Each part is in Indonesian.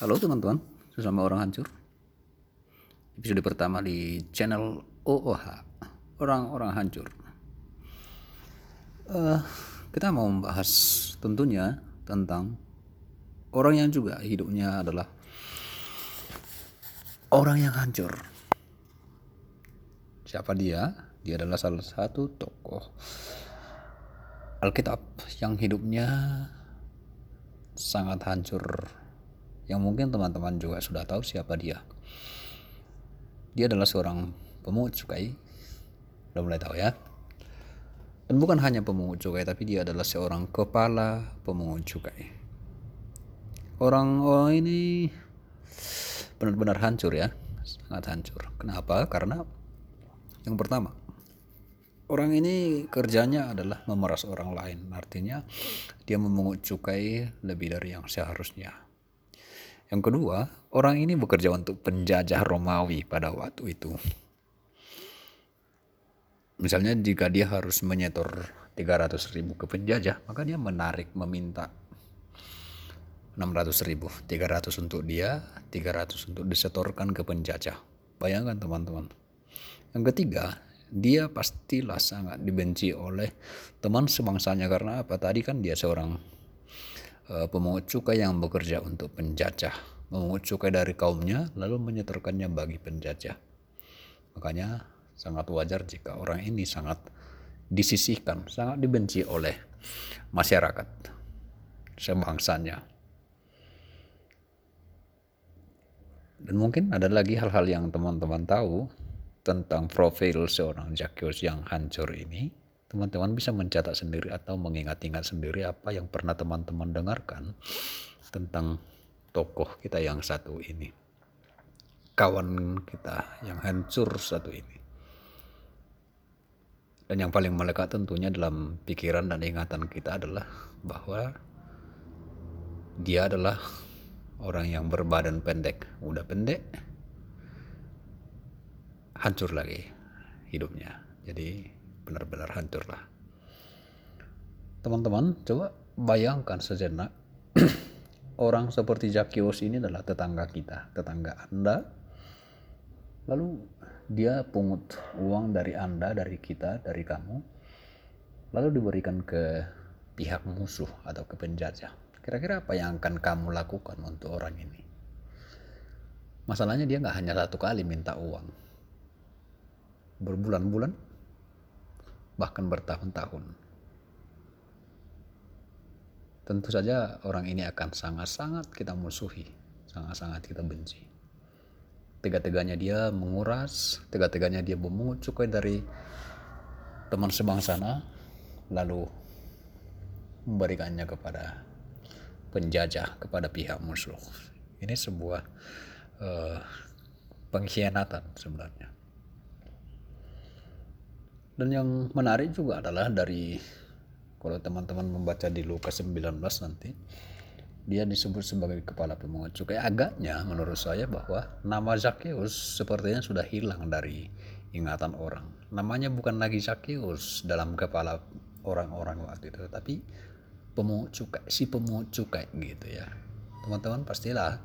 Halo teman-teman, sesama orang hancur. Episode pertama di channel OOH, orang-orang hancur. Eh, kita mau membahas tentunya tentang orang yang juga hidupnya adalah orang yang hancur. Siapa dia? Dia adalah salah satu tokoh Alkitab yang hidupnya sangat hancur yang mungkin teman-teman juga sudah tahu siapa dia. Dia adalah seorang pemungut cukai. Udah mulai tahu ya. Dan bukan hanya pemungut cukai, tapi dia adalah seorang kepala pemungut cukai. Orang oh ini benar-benar hancur ya, sangat hancur. Kenapa? Karena yang pertama, orang ini kerjanya adalah memeras orang lain. Artinya dia memungut cukai lebih dari yang seharusnya. Yang kedua, orang ini bekerja untuk penjajah Romawi pada waktu itu. Misalnya jika dia harus menyetor 300 ribu ke penjajah, maka dia menarik meminta 600 ribu. 300 untuk dia, 300 untuk disetorkan ke penjajah. Bayangkan teman-teman. Yang ketiga, dia pastilah sangat dibenci oleh teman sebangsanya karena apa? Tadi kan dia seorang pemungut cukai yang bekerja untuk penjajah, memungut cukai dari kaumnya lalu menyetorkannya bagi penjajah. Makanya sangat wajar jika orang ini sangat disisihkan, sangat dibenci oleh masyarakat sebangsanya. Dan mungkin ada lagi hal-hal yang teman-teman tahu tentang profil seorang Zacchaeus yang hancur ini teman-teman bisa mencatat sendiri atau mengingat-ingat sendiri apa yang pernah teman-teman dengarkan tentang tokoh kita yang satu ini. Kawan kita yang hancur satu ini. Dan yang paling melekat tentunya dalam pikiran dan ingatan kita adalah bahwa dia adalah orang yang berbadan pendek. Udah pendek, hancur lagi hidupnya. Jadi benar-benar hancur lah. Teman-teman, coba bayangkan sejenak orang seperti Zacchaeus ini adalah tetangga kita, tetangga Anda. Lalu dia pungut uang dari Anda, dari kita, dari kamu. Lalu diberikan ke pihak musuh atau ke penjajah. Kira-kira apa yang akan kamu lakukan untuk orang ini? Masalahnya dia nggak hanya satu kali minta uang. Berbulan-bulan bahkan bertahun-tahun. Tentu saja orang ini akan sangat-sangat kita musuhi, sangat-sangat kita benci. Tega-teganya dia menguras, tega-teganya dia memungut cukai dari teman sebangsana, lalu memberikannya kepada penjajah, kepada pihak musuh. Ini sebuah uh, pengkhianatan sebenarnya. Dan yang menarik juga adalah dari kalau teman-teman membaca di Lukas 19 nanti dia disebut sebagai kepala pemungut. Cukai agaknya menurut saya bahwa nama Zakheus sepertinya sudah hilang dari ingatan orang. Namanya bukan lagi Zakheus dalam kepala orang-orang waktu itu tapi pemungut cukai si pemungut cukai gitu ya. Teman-teman pastilah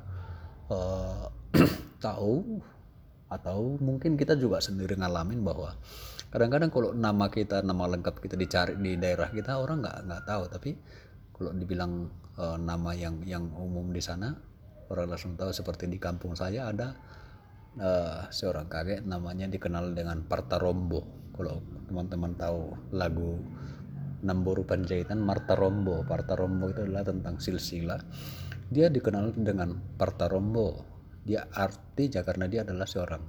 uh, tahu atau mungkin kita juga sendiri ngalamin bahwa kadang-kadang kalau nama kita nama lengkap kita dicari di daerah kita orang nggak nggak tahu. Tapi kalau dibilang uh, nama yang yang umum di sana orang langsung tahu. Seperti di kampung saya ada uh, seorang kakek namanya dikenal dengan Parta Rombo kalau teman-teman tahu lagu Namboru Panjaitan Marta Rombo Parta Rombo itu adalah tentang silsilah. Dia dikenal dengan Parta Rombo dia artinya karena dia adalah seorang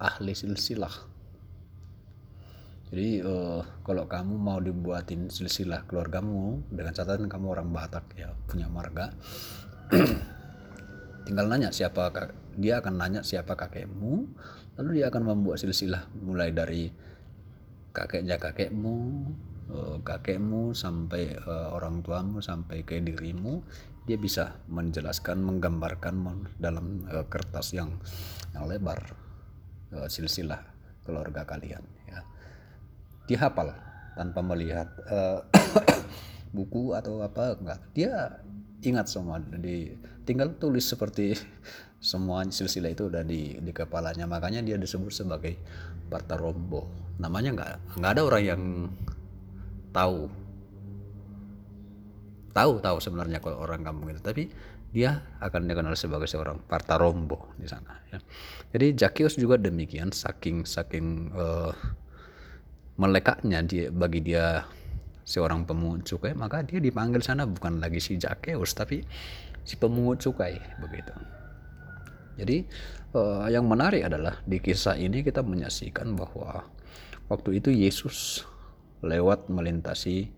ahli silsilah jadi uh, kalau kamu mau dibuatin silsilah keluargamu dengan catatan kamu orang Batak ya punya marga, tinggal nanya siapa dia akan nanya siapa kakekmu, lalu dia akan membuat silsilah mulai dari kakeknya kakekmu, uh, kakekmu sampai uh, orang tuamu sampai ke dirimu, dia bisa menjelaskan, menggambarkan dalam uh, kertas yang yang lebar uh, silsilah keluarga kalian dihafal tanpa melihat uh, buku atau apa enggak. Dia ingat semua di tinggal tulis seperti semua silsilah itu udah di di kepalanya. Makanya dia disebut sebagai Partarombo. Namanya nggak nggak ada orang yang tahu. Tahu tahu sebenarnya kalau orang kampung itu. Tapi dia akan dikenal sebagai seorang Partarombo di sana ya. Jadi Zakius juga demikian saking saking uh, melekatnya dia bagi dia seorang pemungut cukai maka dia dipanggil sana. Bukan lagi si Zakeus tapi si pemungut cukai begitu. Jadi uh, yang menarik adalah di kisah ini kita menyaksikan bahwa waktu itu Yesus lewat melintasi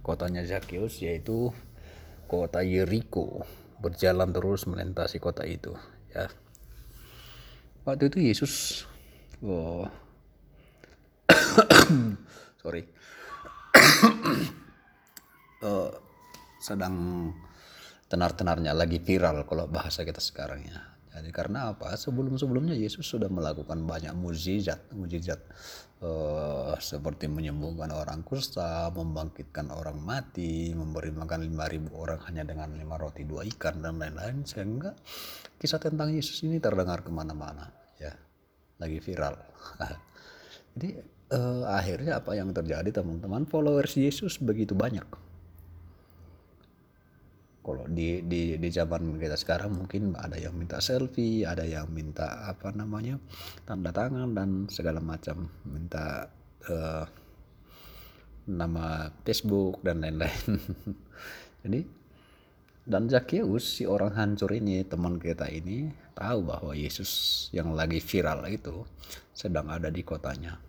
kotanya Zakeus yaitu kota Yeriko. Berjalan terus melintasi kota itu ya. Waktu itu Yesus oh, sorry uh, sedang tenar-tenarnya lagi viral kalau bahasa kita sekarang ya. Jadi karena apa? Sebelum-sebelumnya Yesus sudah melakukan banyak mujizat, mujizat uh, seperti menyembuhkan orang kusta, membangkitkan orang mati, memberi makan lima ribu orang hanya dengan lima roti dua ikan dan lain-lain sehingga kisah tentang Yesus ini terdengar ke mana-mana ya, lagi viral. Jadi uh, akhirnya apa yang terjadi teman-teman? Followers Yesus begitu banyak. Kalau di di di zaman kita sekarang mungkin ada yang minta selfie ada yang minta apa namanya tanda tangan dan segala macam. Minta uh, nama Facebook dan lain-lain. Jadi dan Zakheus si orang hancur ini teman kita ini tahu bahwa Yesus yang lagi viral itu sedang ada di kotanya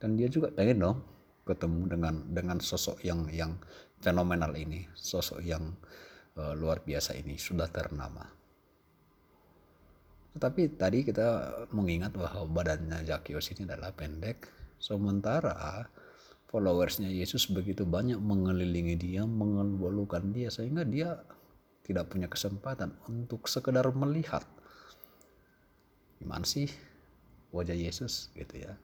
dan dia juga pengen dong ketemu dengan dengan sosok yang yang fenomenal ini sosok yang uh, luar biasa ini sudah ternama. Tetapi tadi kita mengingat bahwa badannya Zakius ini adalah pendek sementara followersnya Yesus begitu banyak mengelilingi dia mengeluarkan dia sehingga dia tidak punya kesempatan untuk sekedar melihat. Gimana sih wajah Yesus gitu ya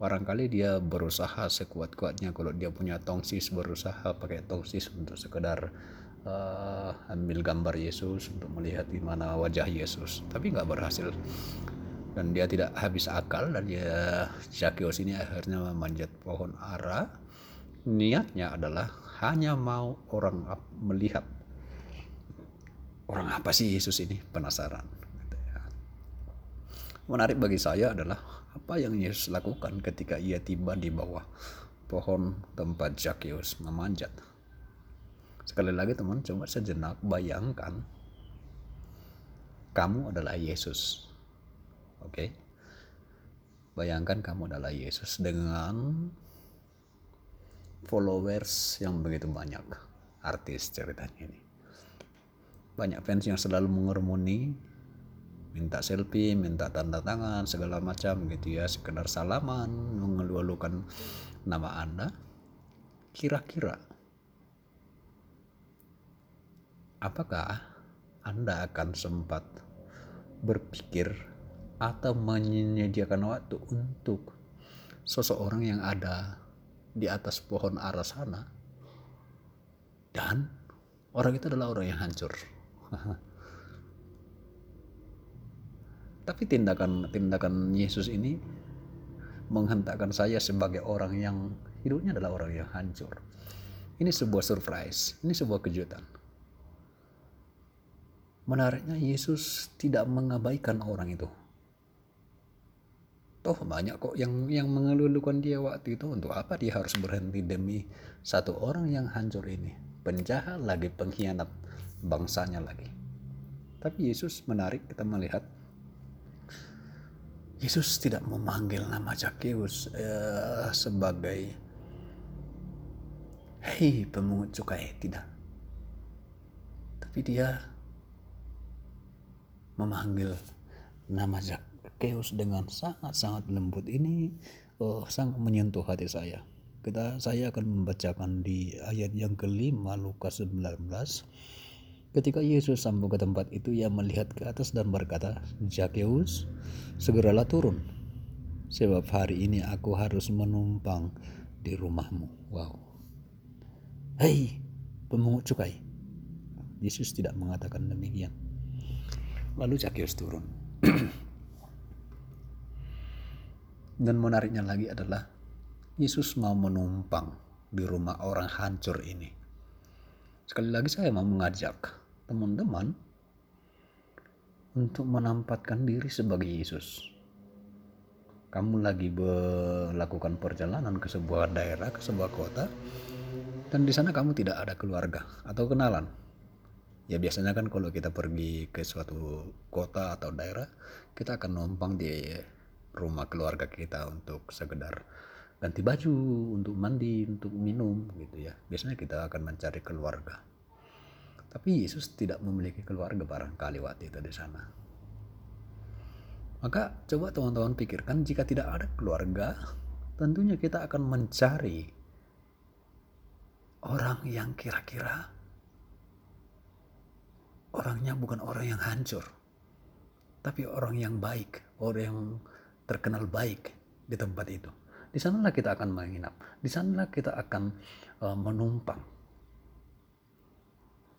barangkali dia berusaha sekuat-kuatnya kalau dia punya tongsis berusaha pakai tongsis untuk sekedar uh, ambil gambar Yesus untuk melihat gimana wajah Yesus. Tapi nggak berhasil. Dan dia tidak habis akal dan dia Zacchaeus ini akhirnya memanjat pohon ara. Niatnya adalah hanya mau orang melihat. Orang apa sih Yesus ini? Penasaran. Menarik bagi saya adalah apa yang Yesus lakukan ketika ia tiba di bawah pohon tempat Zacchaeus memanjat? Sekali lagi teman, coba sejenak bayangkan kamu adalah Yesus. Oke. Okay? Bayangkan kamu adalah Yesus dengan followers yang begitu banyak. Artis ceritanya ini. Banyak fans yang selalu mengermuni minta selfie, minta tanda tangan, segala macam gitu ya, sekedar salaman, mengeluh-elukan nama Anda. Kira-kira apakah Anda akan sempat berpikir atau menyediakan waktu untuk seseorang yang ada di atas pohon arah sana dan orang itu adalah orang yang hancur Tapi tindakan-tindakan Yesus ini menghentakkan saya sebagai orang yang hidupnya adalah orang yang hancur. Ini sebuah surprise, ini sebuah kejutan. Menariknya Yesus tidak mengabaikan orang itu. Toh banyak kok yang yang mengeluhkan dia waktu itu untuk apa dia harus berhenti demi satu orang yang hancur ini. Penjahat lagi, pengkhianat bangsanya lagi. Tapi Yesus menarik kita melihat Yesus tidak memanggil nama Zakheus uh, sebagai hei pemungut cukai tidak. Tapi dia memanggil nama Zakheus dengan sangat-sangat lembut. Ini oh, sangat menyentuh hati saya. Kita saya akan membacakan di ayat yang kelima Lukas 19 Ketika Yesus sampai ke tempat itu, ia melihat ke atas dan berkata, Zakheus, segeralah turun, sebab hari ini aku harus menumpang di rumahmu. Wow. Hei, pemungut cukai. Yesus tidak mengatakan demikian. Lalu Zakheus turun. Dan menariknya lagi adalah Yesus mau menumpang di rumah orang hancur ini. Sekali lagi saya mau mengajak teman-teman untuk menampatkan diri sebagai Yesus. Kamu lagi melakukan perjalanan ke sebuah daerah, ke sebuah kota, dan di sana kamu tidak ada keluarga atau kenalan. Ya biasanya kan kalau kita pergi ke suatu kota atau daerah, kita akan numpang di rumah keluarga kita untuk sekedar ganti baju, untuk mandi, untuk minum gitu ya. Biasanya kita akan mencari keluarga. Tapi Yesus tidak memiliki keluarga barangkali waktu itu di sana. Maka coba teman-teman pikirkan jika tidak ada keluarga, tentunya kita akan mencari orang yang kira-kira orangnya bukan orang yang hancur, tapi orang yang baik, orang yang terkenal baik di tempat itu. Di sanalah kita akan menginap. Di sanalah kita akan uh, menumpang.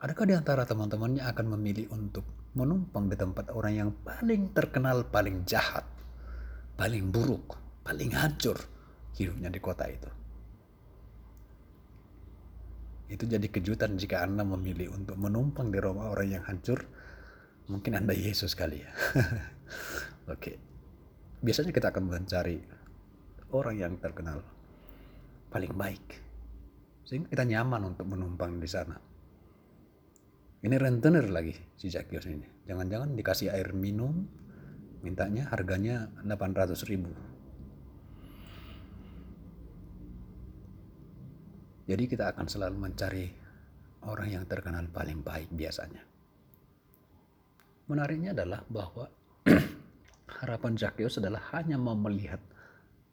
Adakah di antara teman-temannya akan memilih untuk menumpang di tempat orang yang paling terkenal, paling jahat, paling buruk, paling hancur hidupnya di kota itu? Itu jadi kejutan jika Anda memilih untuk menumpang di rumah orang yang hancur. Mungkin Anda Yesus kali ya. Oke. Biasanya kita akan mencari orang yang terkenal paling baik sehingga kita nyaman untuk menumpang di sana ini rentenir lagi si Zakius ini. Jangan-jangan dikasih air minum mintanya harganya 800 ribu. Jadi kita akan selalu mencari orang yang terkenal paling baik biasanya. Menariknya adalah bahwa harapan Zakheus adalah hanya mau melihat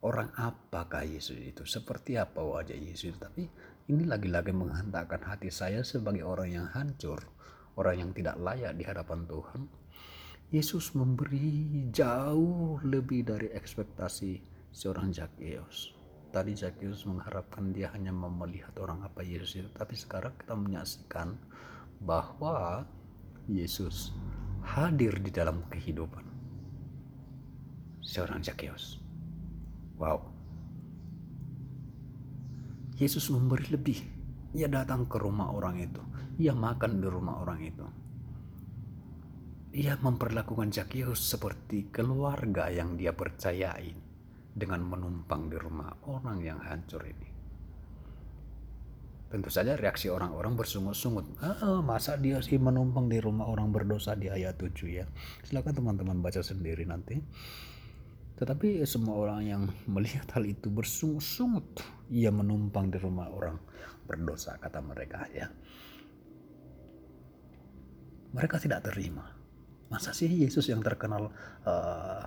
orang apakah Yesus itu, seperti apa wajah Yesus. Tapi ini lagi-lagi menghantarkan hati saya sebagai orang yang hancur, orang yang tidak layak di hadapan Tuhan. Yesus memberi jauh lebih dari ekspektasi seorang Zakheus. Tadi Zakheus mengharapkan dia hanya melihat orang apa Yesus itu, tapi sekarang kita menyaksikan bahwa Yesus hadir di dalam kehidupan seorang Zakheus. Wow. Yesus memberi lebih. Ia datang ke rumah orang itu. Ia makan di rumah orang itu. Ia memperlakukan Zakheus seperti keluarga yang dia percayai dengan menumpang di rumah orang yang hancur ini. Tentu saja reaksi orang-orang bersungut-sungut. Ah, masa dia sih menumpang di rumah orang berdosa di ayat 7 ya. Silakan teman-teman baca sendiri nanti. Tetapi semua orang yang melihat hal itu bersungut-sungut. Ia menumpang di rumah orang berdosa, kata mereka ya. Mereka tidak terima. Masa sih Yesus yang terkenal uh,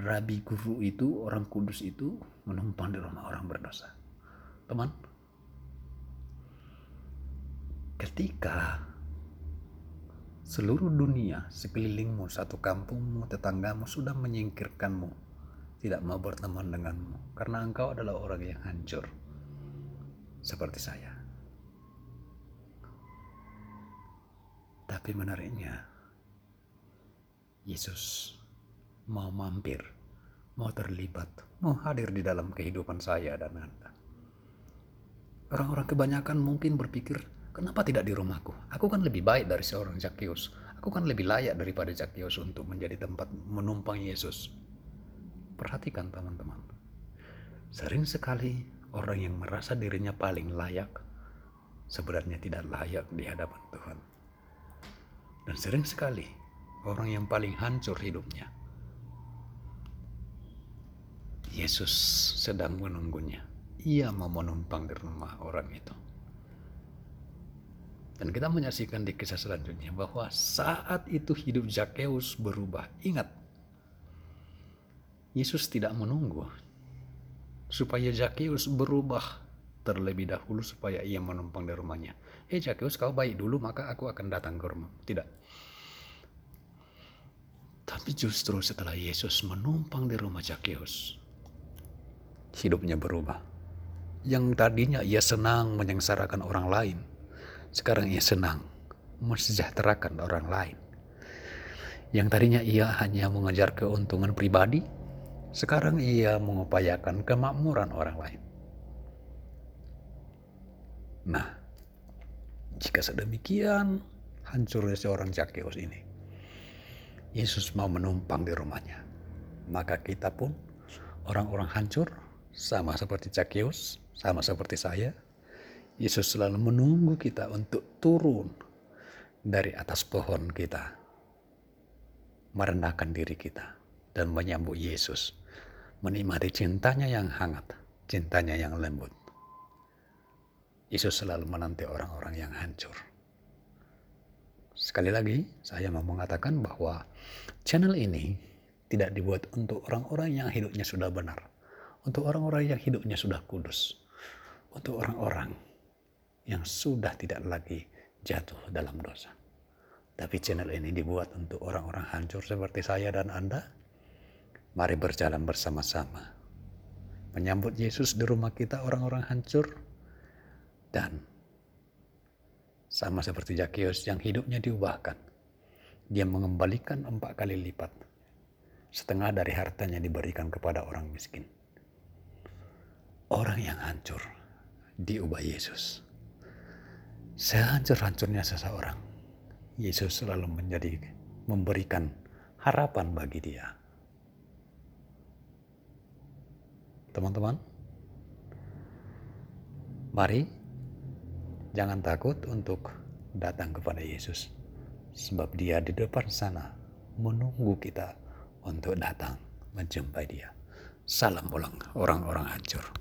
rabi guru itu, orang kudus itu menumpang di rumah orang berdosa? Teman, ketika seluruh dunia, sekelilingmu, satu kampungmu, tetanggamu sudah menyingkirkanmu tidak mau berteman denganmu karena engkau adalah orang yang hancur seperti saya. Tapi menariknya, Yesus mau mampir, mau terlibat, mau hadir di dalam kehidupan saya dan Anda. Orang-orang kebanyakan mungkin berpikir, kenapa tidak di rumahku? Aku kan lebih baik dari seorang Zakheus. Aku kan lebih layak daripada Zakheus untuk menjadi tempat menumpang Yesus. Perhatikan teman-teman. Sering sekali orang yang merasa dirinya paling layak sebenarnya tidak layak di hadapan Tuhan. Dan sering sekali orang yang paling hancur hidupnya. Yesus sedang menunggunya. Ia mau menumpang di rumah orang itu. Dan kita menyaksikan di kisah selanjutnya bahwa saat itu hidup Zakheus berubah. Ingat, Yesus tidak menunggu supaya Zakheus berubah terlebih dahulu supaya ia menumpang di rumahnya. Eh Zakheus kau baik dulu maka aku akan datang ke rumah. Tidak. Tapi justru setelah Yesus menumpang di rumah Zakheus, hidupnya berubah. Yang tadinya ia senang menyengsarakan orang lain, sekarang ia senang mensejahterakan orang lain. Yang tadinya ia hanya mengejar keuntungan pribadi, sekarang ia mengupayakan kemakmuran orang lain. Nah, jika sedemikian hancurnya seorang Zakheus ini, Yesus mau menumpang di rumahnya. Maka kita pun orang-orang hancur sama seperti Zakheus, sama seperti saya. Yesus selalu menunggu kita untuk turun dari atas pohon kita. Merendahkan diri kita dan menyambut Yesus. Menikmati cintanya yang hangat, cintanya yang lembut. Yesus selalu menanti orang-orang yang hancur. Sekali lagi, saya mau mengatakan bahwa channel ini tidak dibuat untuk orang-orang yang hidupnya sudah benar, untuk orang-orang yang hidupnya sudah kudus, untuk orang-orang yang sudah tidak lagi jatuh dalam dosa. Tapi channel ini dibuat untuk orang-orang hancur seperti saya dan Anda. Mari berjalan bersama-sama. Menyambut Yesus di rumah kita orang-orang hancur. Dan sama seperti Zakius yang hidupnya diubahkan. Dia mengembalikan empat kali lipat. Setengah dari hartanya diberikan kepada orang miskin. Orang yang hancur diubah Yesus. Sehancur-hancurnya seseorang, Yesus selalu menjadi memberikan harapan bagi dia. Teman-teman, mari Jangan takut untuk datang kepada Yesus, sebab Dia di depan sana menunggu kita untuk datang menjumpai Dia. Salam pulang orang-orang hancur.